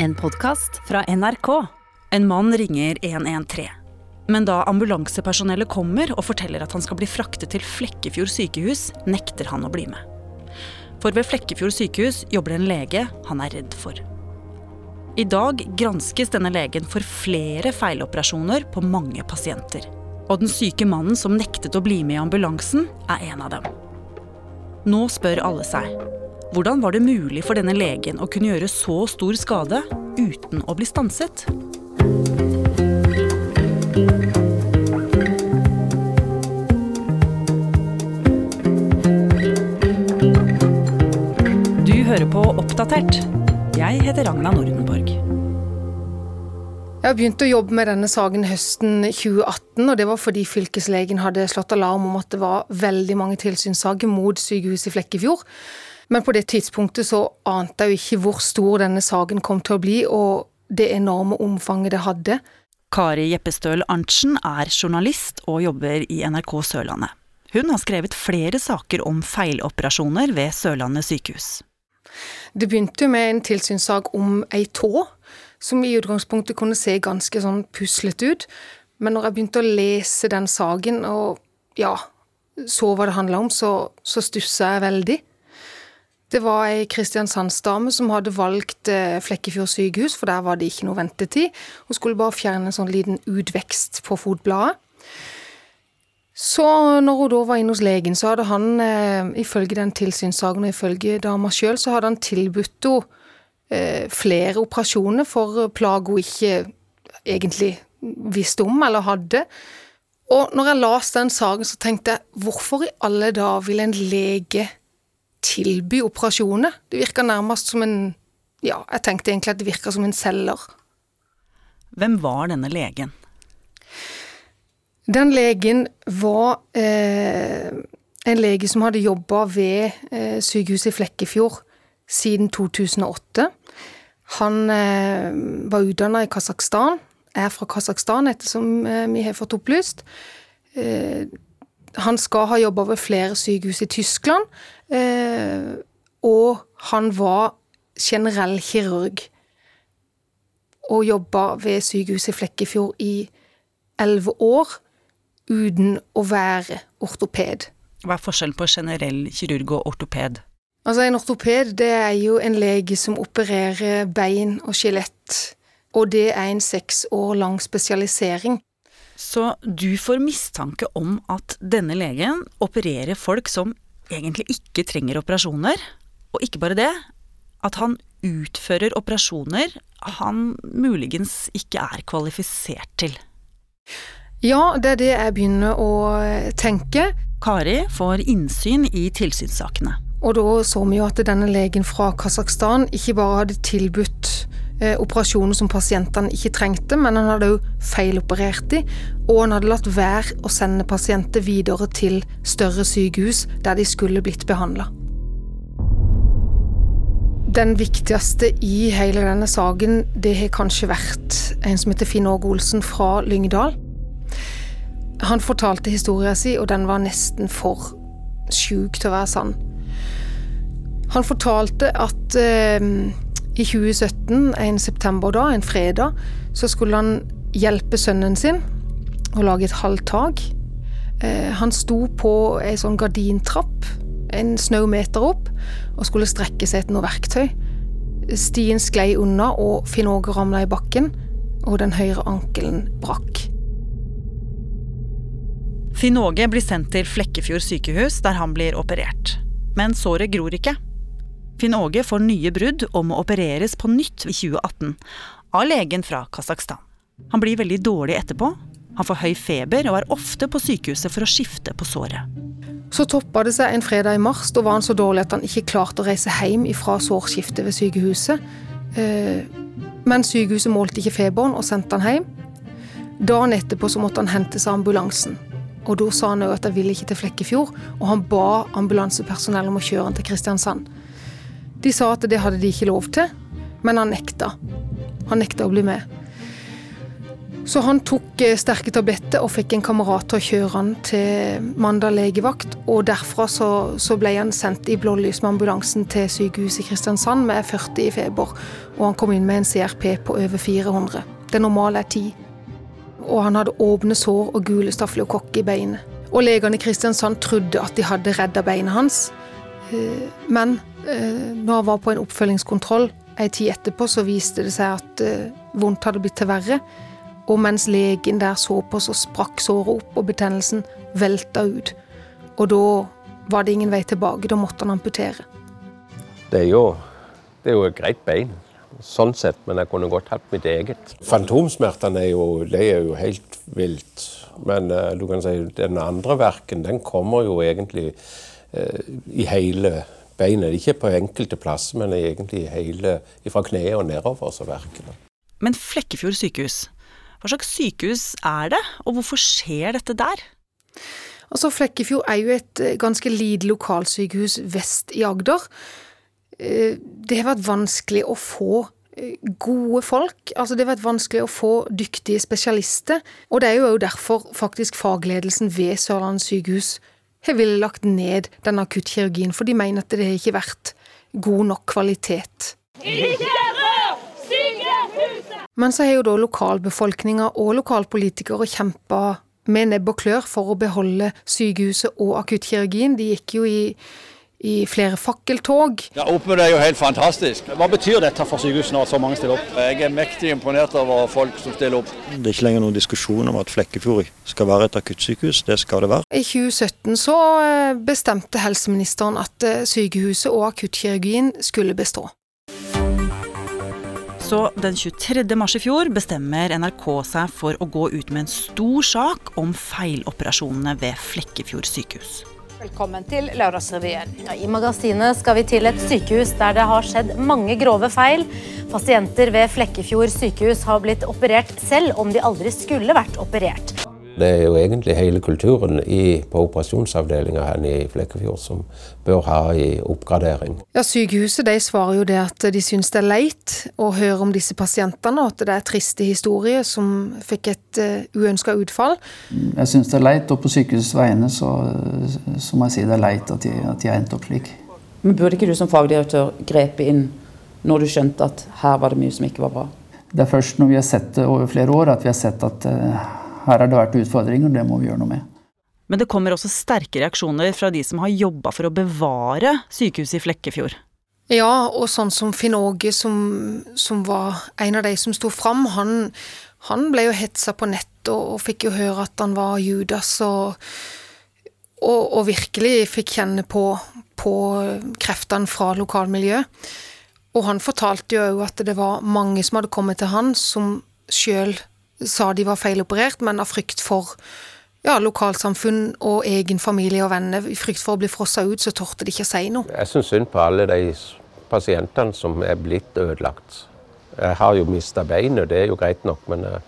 En podkast fra NRK. En mann ringer 113. Men da ambulansepersonellet kommer og forteller at han skal bli fraktet til Flekkefjord sykehus, nekter han å bli med. For ved Flekkefjord sykehus jobber en lege han er redd for. I dag granskes denne legen for flere feiloperasjoner på mange pasienter. Og den syke mannen som nektet å bli med i ambulansen, er en av dem. Nå spør alle seg hvordan var det mulig for denne legen å kunne gjøre så stor skade uten å bli stanset? Du hører på Oppdatert. Jeg heter Ragna Nordenborg. Jeg har begynt å jobbe med denne saken høsten 2018, og det var fordi fylkeslegen hadde slått alarm om at det var veldig mange tilsynssaker mot sykehuset i Flekkefjord. Men på det tidspunktet så ante jeg jo ikke hvor stor denne saken kom til å bli, og det enorme omfanget det hadde. Kari Jeppestøl Arntzen er journalist og jobber i NRK Sørlandet. Hun har skrevet flere saker om feiloperasjoner ved Sørlandet sykehus. Det begynte med en tilsynssak om ei tå, som i utgangspunktet kunne se ganske sånn puslete ut. Men når jeg begynte å lese den saken, og ja, så hva det handla om, så, så stussa jeg veldig. Det var ei kristiansandsdame som hadde valgt eh, Flekkefjord sykehus, for der var det ikke noe ventetid. Hun skulle bare fjerne en sånn liten utvekst på fotbladet. Så når hun da var inne hos legen, så hadde han, eh, ifølge den tilsynssaken og ifølge dama sjøl, så hadde han tilbudt henne eh, flere operasjoner for plager hun ikke egentlig visste om eller hadde. Og når jeg leste den saken, så tenkte jeg hvorfor i alle dager vil en lege tilby operasjoner. Det virka nærmest som en Ja, jeg tenkte egentlig at det virka som en selger. Hvem var denne legen? Den legen var eh, en lege som hadde jobba ved eh, sykehuset i Flekkefjord siden 2008. Han eh, var utdanna i Kasakhstan, er fra Kasakhstan, ettersom eh, vi har fått opplyst. Han skal ha jobba ved flere sykehus i Tyskland, eh, og han var generell kirurg. Og jobba ved sykehuset i Flekkefjord i elleve år uten å være ortoped. Hva er forskjellen på generell kirurg og ortoped? Altså En ortoped det er jo en lege som opererer bein og skjelett, og det er en seks år lang spesialisering. Så du får mistanke om at denne legen opererer folk som egentlig ikke trenger operasjoner, og ikke bare det, at han utfører operasjoner han muligens ikke er kvalifisert til. Ja, det er det jeg begynner å tenke. Kari får innsyn i tilsynssakene. Og da så vi jo at denne legen fra Kasakhstan ikke bare hadde tilbudt operasjoner som pasientene ikke trengte, men han hadde òg feiloperert de, og han hadde latt være å sende pasienter videre til større sykehus der de skulle blitt behandla. Den viktigste i hele denne saken, det har kanskje vært en som heter Finn Åge Olsen fra Lyngdal. Han fortalte historien sin, og den var nesten for sjuk til å være sann. Han fortalte at eh, i 2017, en september da, en fredag, så skulle han hjelpe sønnen sin å lage et halvtak. Eh, han sto på ei sånn gardintrapp en snau opp og skulle strekke seg etter noe verktøy. Stien sklei unna, og Finn Åge ramla i bakken, og den høyre ankelen brakk. Finn Åge blir sendt til Flekkefjord sykehus, der han blir operert. Men såret gror ikke. Finn Åge får nye brudd og må opereres på nytt i 2018 av legen fra Kasakhstan. Han blir veldig dårlig etterpå. Han får høy feber og er ofte på sykehuset for å skifte på såret. Så toppa det seg en fredag i mars. Da var han så dårlig at han ikke klarte å reise hjem fra sårskiftet ved sykehuset. Eh, men sykehuset målte ikke feberen og sendte han hjem. Dagen etterpå så måtte han hentes av ambulansen. Og Da sa han òg at jeg ville ikke til Flekkefjord, og han ba ambulansepersonell om å kjøre han til Kristiansand. De sa at det hadde de ikke lov til, men han nekta. Han nekta å bli med. Så han tok eh, sterke tabletter og fikk en kamerat til å kjøre han til Mandal legevakt. Og derfra så, så ble han sendt i blålys med ambulansen til sykehuset i Kristiansand med 40 i feber. Og han kom inn med en CRP på over 400. Det normale er 10. Og han hadde åpne sår og gule stafylokokker i beinet. Og legene i Kristiansand trodde at de hadde redda beinet hans. Eh, men når han var på en oppfølgingskontroll ei tid etterpå, så viste det seg at vondt hadde blitt til verre. Og mens legen der så på, så sprakk såret opp, og betennelsen velta ut. Og da var det ingen vei tilbake. Da måtte han amputere. Det er jo, det er jo et greit bein, sånn sett, men jeg kunne godt hatt mitt eget. Fantomsmertene er jo, det er jo helt vilt. Men uh, du kan si den andre verken, den kommer jo egentlig uh, i hele beinet. Ikke på enkelte plasser, men egentlig hele, fra kneet og nedover så verker det. Men Flekkefjord sykehus, hva slags sykehus er det, og hvorfor skjer dette der? Altså, Flekkefjord er jo et eh, ganske lite lokalsykehus vest i Agder. Eh, det har vært vanskelig å få eh, gode folk. Altså, det har vært vanskelig å få dyktige spesialister. Og det er jo derfor faktisk fagledelsen ved Sørlandet sykehus har villet lagt ned den akuttkirurgien, for de mener at det har ikke vært god nok kvalitet. Ikke rør men så har jo da lokalbefolkninga og lokalpolitikere kjempa med nebb og klør for å beholde sykehuset og akuttkirurgien. De gikk jo i, i flere fakkeltog. Ja, Oppmøtet er jo helt fantastisk. Hva betyr dette for sykehusene at så mange stiller opp? Jeg er mektig imponert over folk som stiller opp. Det er ikke lenger noen diskusjon om at Flekkefjord skal være et akuttsykehus. Det skal det være. I 2017 så eh, bestemte helseministeren at eh, sykehuset og akuttkirurgien skulle bestå. Så den 23. mars i fjor bestemmer NRK seg for å gå ut med en stor sak om feiloperasjonene ved Flekkefjord sykehus. Velkommen til Lørdagsrevyen. Ja, I magasinet skal vi til et sykehus der det har skjedd mange grove feil. Pasienter ved Flekkefjord sykehus har blitt operert selv om de aldri skulle vært operert. Det er jo egentlig hele kulturen i, på operasjonsavdelinga her i Flekkefjord som bør ha i oppgradering. Ja, Sykehuset de svarer jo det at de syns det er leit å høre om disse pasientene, og at det er triste historier som fikk et uh, eh, uønska utfall. Jeg syns det er leit, og på sykehusets vegne så, så, må jeg si det er leit at de, at de har endt opp slik. Men Burde ikke du som fagdirektør grepe inn når du skjønte at her var det mye som ikke var bra? Det er først når vi har sett det over flere år at vi har sett at uh, her har det vært utfordringer, det må vi gjøre noe med. Men det kommer også sterke reaksjoner fra de som har jobba for å bevare sykehuset i Flekkefjord. Ja, og sånn som Finn Åge, som, som, var en av de som sto fram, han, han, ble jo hetsa på nett og, og, fikk jo høre at han var Judas, og, og, og virkelig fikk kjenne på, på kreftene fra lokalmiljøet. Og han fortalte jo at det var mange som hadde kommet til han, som sjøl sa de var feiloperert, men av frykt for ja, lokalsamfunn og egen familie og venner, i frykt for å bli frossa ut, så torde de ikke å si noe. Jeg syns synd på alle de pasientene som er blitt ødelagt. Jeg har jo mista beinet, det er jo greit nok, men eh,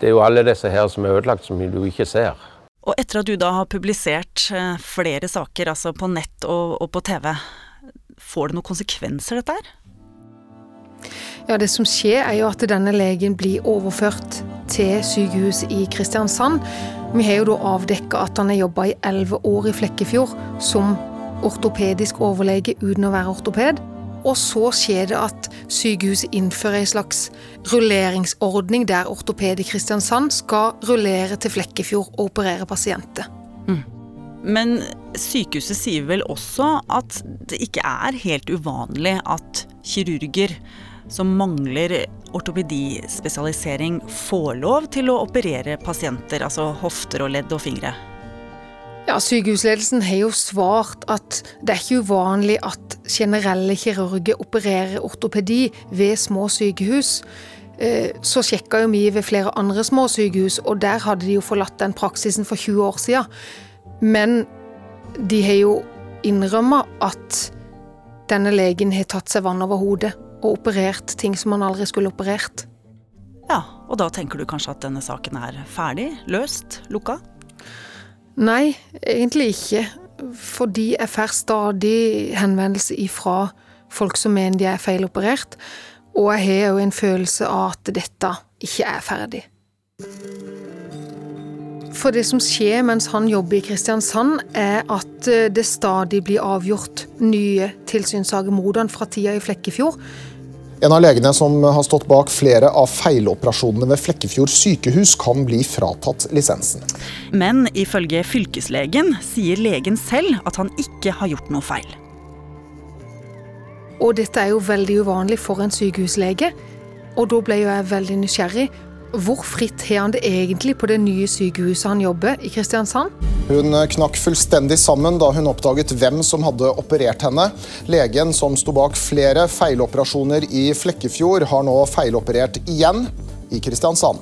det er jo alle disse her som er ødelagt, som du ikke ser. Og etter at du da har publisert eh, flere saker, altså på nett og, og på TV, får det noen konsekvenser, dette her? Ja, Det som skjer, er jo at denne legen blir overført til sykehuset i Kristiansand. Vi har jo da avdekka at han har jobba i elleve år i Flekkefjord som ortopedisk overlege uten å være ortoped. Og så skjer det at sykehuset innfører en slags rulleringsordning der ortoped i Kristiansand skal rullere til Flekkefjord og operere pasienter. Mm. Men sykehuset sier vel også at det ikke er helt uvanlig at kirurger som mangler ortopedispesialisering, får lov til å operere pasienter, altså hofter og ledd og fingre? Ja, Sykehusledelsen har jo svart at det er ikke uvanlig at generelle kirurger opererer ortopedi ved små sykehus. Eh, så sjekka jo vi ved flere andre små sykehus, og der hadde de jo forlatt den praksisen for 20 år siden. Men de har jo innrømma at denne legen har tatt seg vann over hodet og operert ting som han aldri skulle operert. Ja, og da tenker du kanskje at denne saken er ferdig? Løst? Lukka? Nei, egentlig ikke. Fordi jeg får stadig henvendelser ifra folk som mener de er feiloperert. Og jeg har jo en følelse av at dette ikke er ferdig. For det som skjer mens han jobber i Kristiansand, er at eh, det stadig blir avgjort nye tilsynssaker mot han fra tida i Flekkefjord. En av legene som har stått bak flere av feiloperasjonene ved Flekkefjord sykehus, kan bli fratatt lisensen. Men ifølge fylkeslegen sier legen selv at han ikke har gjort noe feil. Og dette er jo veldig uvanlig for en sykehuslege. Og da ble jo jeg veldig nysgjerrig. Hvor fritt har han det egentlig på det nye sykehuset han jobber i Kristiansand? Hun knakk fullstendig sammen da hun oppdaget hvem som hadde operert henne. Legen som sto bak flere feiloperasjoner i Flekkefjord, har nå feiloperert igjen i Kristiansand.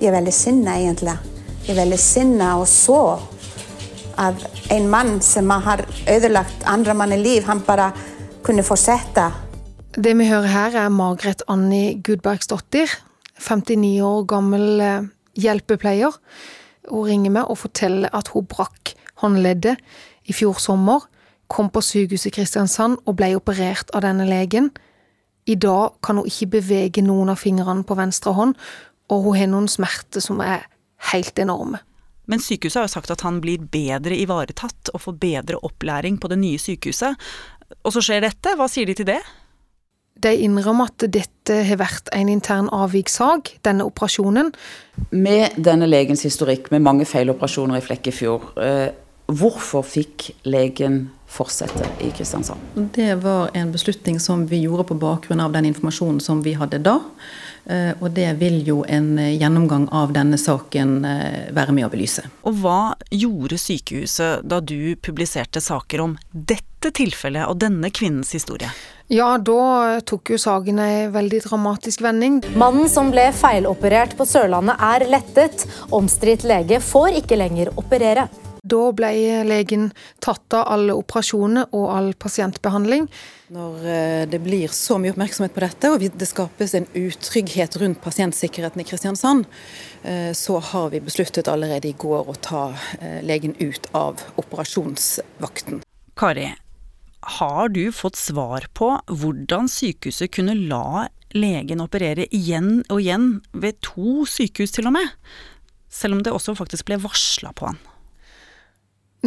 Jeg er veldig sinna, egentlig. Jeg er veldig sinna og sår av en mann som har ødelagt andre manns liv. Han bare kunne fortsette. Det vi hører her, er Margret Anni Gudbergsdottir. 59 år gammel eh, hjelpepleier. Hun ringer meg og forteller at hun brakk håndleddet i fjor sommer. Kom på sykehuset i Kristiansand og ble operert av denne legen. I dag kan hun ikke bevege noen av fingrene på venstre hånd, og hun har noen smerter som er helt enorme. Men sykehuset har jo sagt at han blir bedre ivaretatt og får bedre opplæring på det nye sykehuset. Og så skjer dette, hva sier de til det? De innrømmer at dette har vært en intern avvikssak, denne operasjonen. Med denne legens historikk, med mange feiloperasjoner i Flekkefjord, eh, hvorfor fikk legen fortsette i Kristiansand? Det var en beslutning som vi gjorde på bakgrunn av den informasjonen som vi hadde da. Eh, og det vil jo en gjennomgang av denne saken eh, være med å belyse. Og hva gjorde sykehuset da du publiserte saker om dette tilfellet og denne kvinnens historie? Ja, da tok jo saken ei veldig dramatisk vending. Mannen som ble feiloperert på Sørlandet er lettet. Omstridt lege får ikke lenger operere. Da ble legen tatt av alle operasjoner og all pasientbehandling. Når eh, det blir så mye oppmerksomhet på dette, og det skapes en utrygghet rundt pasientsikkerheten i Kristiansand, eh, så har vi besluttet allerede i går å ta eh, legen ut av operasjonsvakten. Kari, har du fått svar på hvordan sykehuset kunne la legen operere igjen og igjen ved to sykehus til og med? Selv om det også faktisk ble varsla på han.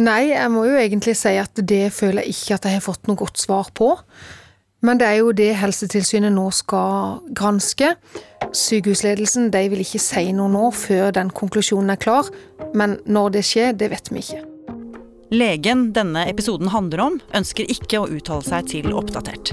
Nei, jeg må jo egentlig si at det føler jeg ikke at jeg har fått noe godt svar på. Men det er jo det Helsetilsynet nå skal granske. Sykehusledelsen de vil ikke si noe nå før den konklusjonen er klar. Men når det skjer, det vet vi ikke. Legen denne episoden handler om, ønsker ikke å uttale seg til Oppdatert.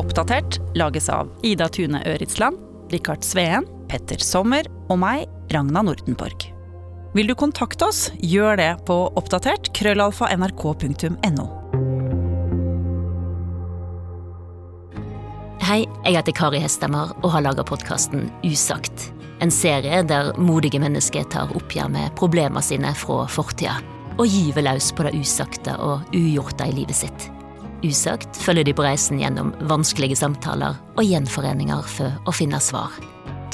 Oppdatert lages av Ida Tune Øritsland, Rikard Sveen, Petter Sommer og meg, Ragna Nordenborg. Vil du kontakte oss, gjør det på oppdatert krøllalfa Hei, jeg heter Kari Hestemar og har laga podkasten Usagt. En serie der modige mennesker tar oppgjør med problemene sine fra fortida. Og gyver løs på det usagte og ugjorte i livet sitt. Usagt følger de på reisen gjennom vanskelige samtaler og gjenforeninger for å finne svar.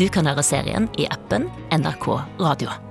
Du kan høre serien i appen NRK Radio.